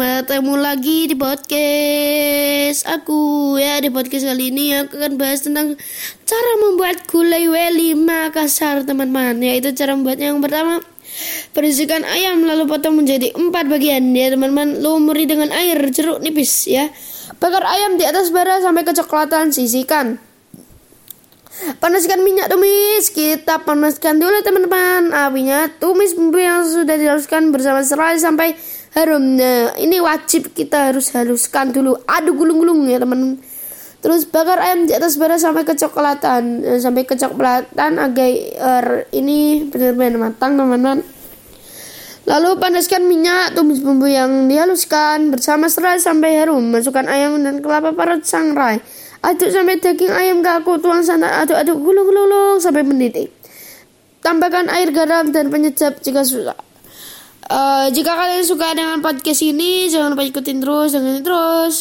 bertemu lagi di podcast aku. Ya di podcast kali ini aku akan bahas tentang cara membuat gulai weli Makassar teman-teman. Yaitu cara membuatnya. Yang pertama bersihkan ayam lalu potong menjadi empat bagian. Ya teman-teman lumuri dengan air jeruk nipis ya. Bakar ayam di atas bara sampai kecoklatan sisihkan Panaskan minyak tumis. Kita panaskan dulu teman-teman apinya. Tumis bumbu yang sudah dihaluskan bersama serai sampai harum. Nah, ini wajib kita harus haluskan dulu. Aduk gulung-gulung ya teman. Terus bakar ayam di atas bara sampai kecoklatan, nah, sampai kecoklatan agak er, ini benar-benar matang teman-teman. Lalu panaskan minyak, tumis bumbu yang dihaluskan bersama serai sampai harum. Masukkan ayam dan kelapa parut sangrai. Aduk sampai daging ayam kaku, tuang sana aduk-aduk gulung-gulung sampai mendidih. Tambahkan air garam dan penyedap jika suka. Uh, jika kalian suka dengan podcast ini, jangan lupa ikutin terus, jangan terus.